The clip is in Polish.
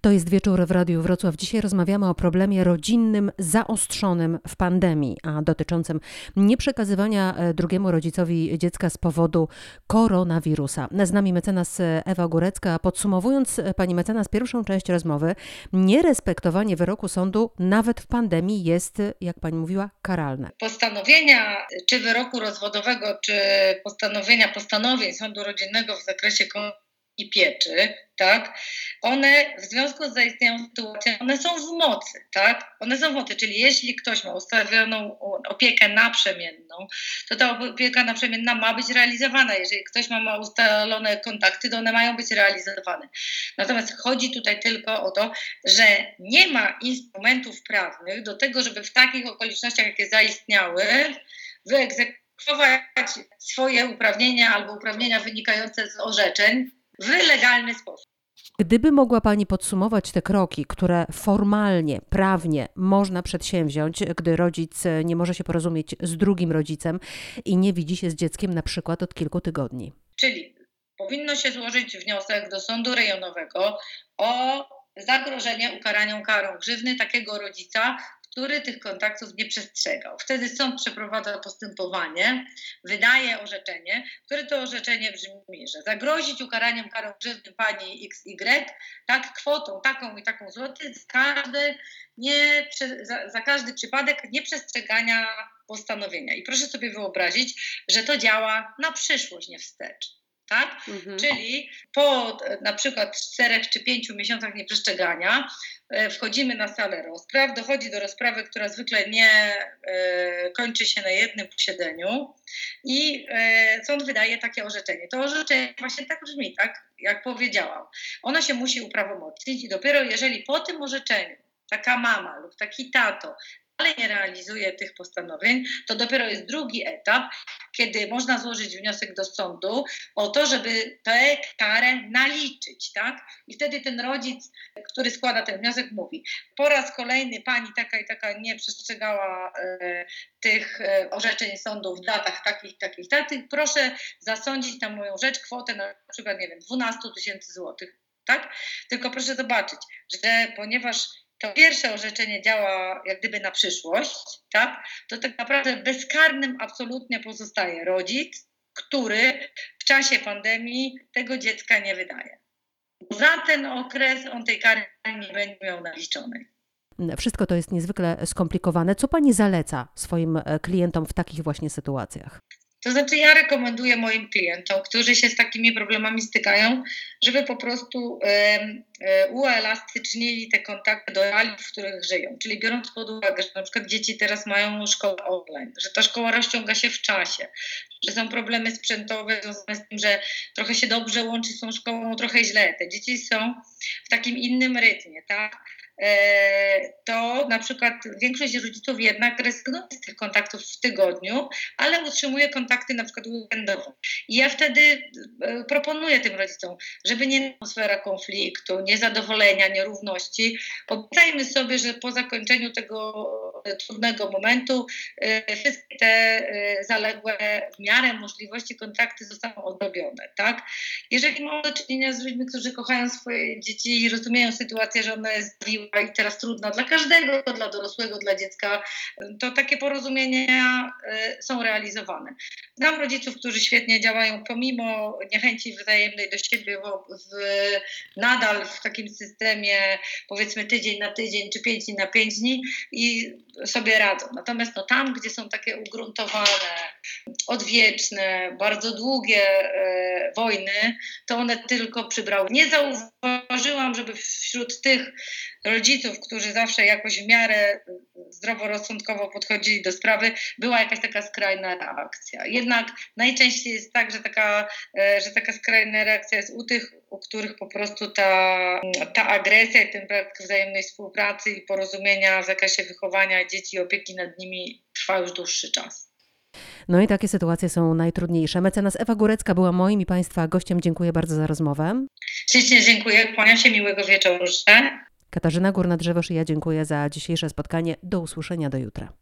To jest wieczór w Radiu Wrocław. Dzisiaj rozmawiamy o problemie rodzinnym zaostrzonym w pandemii, a dotyczącym nieprzekazywania e, drugiemu rodzicowi dziecka z powodu koronawirusa. Z nami mecenas Ewa Górecka. Podsumowując, e, pani mecenas, pierwszą część rozmowy, nierespektowanie wyroku sądu nawet w pandemii jest, jak pani mówiła, karalne. Postanowienia czy wyroku rozwodowego, czy postanowienia postanowień sądu rodzinnego w zakresie i pieczy, tak, one w związku z zaistniałą sytuacją, one są w mocy, tak, one są w mocy, czyli jeśli ktoś ma ustawioną opiekę naprzemienną, to ta opieka naprzemienna ma być realizowana, jeżeli ktoś ma, ma ustalone kontakty, to one mają być realizowane. Natomiast chodzi tutaj tylko o to, że nie ma instrumentów prawnych do tego, żeby w takich okolicznościach, jakie zaistniały, wyegzekwować swoje uprawnienia albo uprawnienia wynikające z orzeczeń w legalny sposób. Gdyby mogła Pani podsumować te kroki, które formalnie, prawnie można przedsięwziąć, gdy rodzic nie może się porozumieć z drugim rodzicem i nie widzi się z dzieckiem na przykład od kilku tygodni. Czyli powinno się złożyć wniosek do sądu rejonowego o zagrożenie ukaraniem karą grzywny takiego rodzica, który tych kontaktów nie przestrzegał. Wtedy sąd przeprowadza postępowanie, wydaje orzeczenie, które to orzeczenie brzmi, że zagrozić ukaraniem karą grzywny pani XY, tak, kwotą taką i taką złotych za każdy, nie, za, za każdy przypadek nieprzestrzegania postanowienia. I proszę sobie wyobrazić, że to działa na przyszłość, nie wstecz tak? Mhm. Czyli po na przykład czterech czy pięciu miesiącach nieprzestrzegania e, wchodzimy na salę rozpraw, dochodzi do rozprawy, która zwykle nie e, kończy się na jednym posiedzeniu i e, sąd wydaje takie orzeczenie. To orzeczenie właśnie tak brzmi, tak jak powiedziałam. Ono się musi uprawomocnić i dopiero jeżeli po tym orzeczeniu taka mama lub taki tato ale nie realizuje tych postanowień, to dopiero jest drugi etap, kiedy można złożyć wniosek do sądu o to, żeby tę karę naliczyć, tak? I wtedy ten rodzic, który składa ten wniosek, mówi: Po raz kolejny pani taka i taka nie przestrzegała e, tych e, orzeczeń sądu w datach takich, takich, takich. Proszę zasądzić na moją rzecz kwotę na przykład, nie wiem, 12 tysięcy złotych. Tak? Tylko proszę zobaczyć, że ponieważ to pierwsze orzeczenie działa jak gdyby na przyszłość, tak, to tak naprawdę bezkarnym absolutnie pozostaje rodzic, który w czasie pandemii tego dziecka nie wydaje. Za ten okres on tej kary nie będzie miał naliczonej. Wszystko to jest niezwykle skomplikowane. Co Pani zaleca swoim e, klientom w takich właśnie sytuacjach? To znaczy, ja rekomenduję moim klientom, którzy się z takimi problemami stykają, żeby po prostu e, uelastycznili te kontakty do realiów, w których żyją. Czyli biorąc pod uwagę, że na przykład dzieci teraz mają szkołę online, że ta szkoła rozciąga się w czasie, że są problemy sprzętowe związane z tym, że trochę się dobrze łączy z tą szkołą, trochę źle. Te dzieci są w takim innym rytmie, tak? E, to na przykład większość rodziców jednak rezygnuje z tych kontaktów w tygodniu, ale utrzymuje kontakty na przykład weekendowe. I ja wtedy e, proponuję tym rodzicom, żeby nie atmosfera konfliktu, niezadowolenia, nierówności, obiecajmy sobie, że po zakończeniu tego trudnego momentu e, wszystkie te zaległe w miarę możliwości kontakty zostaną odrobione. Tak? Jeżeli mamy do czynienia z ludźmi, którzy kochają swoje dzieci i rozumieją sytuację, że ona jest i teraz trudna dla każdego, dla dorosłego, dla dziecka, to takie porozumienia e, są realizowane. Znam rodziców, którzy świetnie działają pomimo niechęci wzajemnej do siebie, w, nadal w takim systemie powiedzmy tydzień na tydzień czy pięć dni na pięć dni i sobie radzą. Natomiast no, tam, gdzie są takie ugruntowane, odwieczne, bardzo długie e, wojny, to one tylko przybrały. Nie zauważyłam, żeby wśród tych rodziców, którzy zawsze jakoś w miarę zdroworozsądkowo podchodzili do sprawy, była jakaś taka skrajna reakcja. Jednak najczęściej jest tak, że taka, e, że taka skrajna reakcja jest u tych, u których po prostu ta, ta agresja i ten brak wzajemnej współpracy i porozumienia w zakresie wychowania dzieci i opieki nad nimi trwa już dłuższy czas. No i takie sytuacje są najtrudniejsze. Mecenas Ewa Górecka była moim i Państwa gościem. Dziękuję bardzo za rozmowę. Ślicznie dziękuję. Kłaniam się miłego wieczoru. Katarzyna Górna-Drzewosz i ja dziękuję za dzisiejsze spotkanie. Do usłyszenia do jutra.